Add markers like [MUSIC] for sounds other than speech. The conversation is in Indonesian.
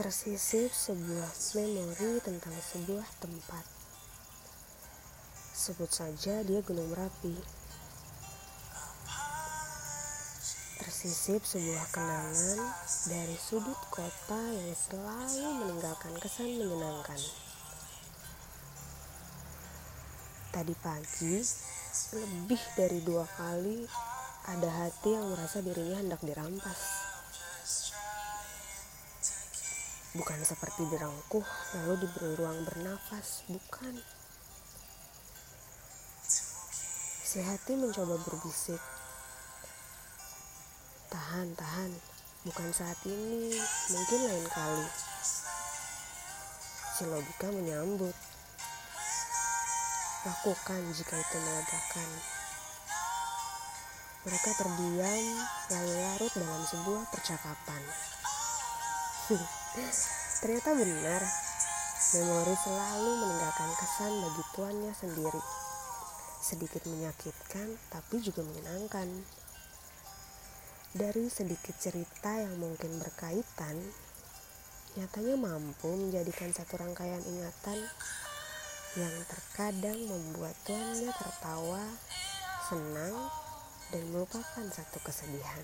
Tersisip sebuah memori tentang sebuah tempat. Sebut saja dia Gunung Merapi. Tersisip sebuah kenangan dari sudut kota yang selalu meninggalkan kesan menyenangkan. Tadi pagi, lebih dari dua kali ada hati yang merasa dirinya hendak dirampas. Bukan seperti dirangkuh lalu diberi ruang bernafas, bukan. Si hati mencoba berbisik. Tahan, tahan. Bukan saat ini, mungkin lain kali. Si logika menyambut. Lakukan jika itu melegakan. Mereka terdiam lalu larut dalam sebuah percakapan. [LAUGHS] Ternyata benar, memori selalu meninggalkan kesan bagi tuannya sendiri. Sedikit menyakitkan, tapi juga menyenangkan. Dari sedikit cerita yang mungkin berkaitan, nyatanya mampu menjadikan satu rangkaian ingatan yang terkadang membuat tuannya tertawa, senang, dan melupakan satu kesedihan.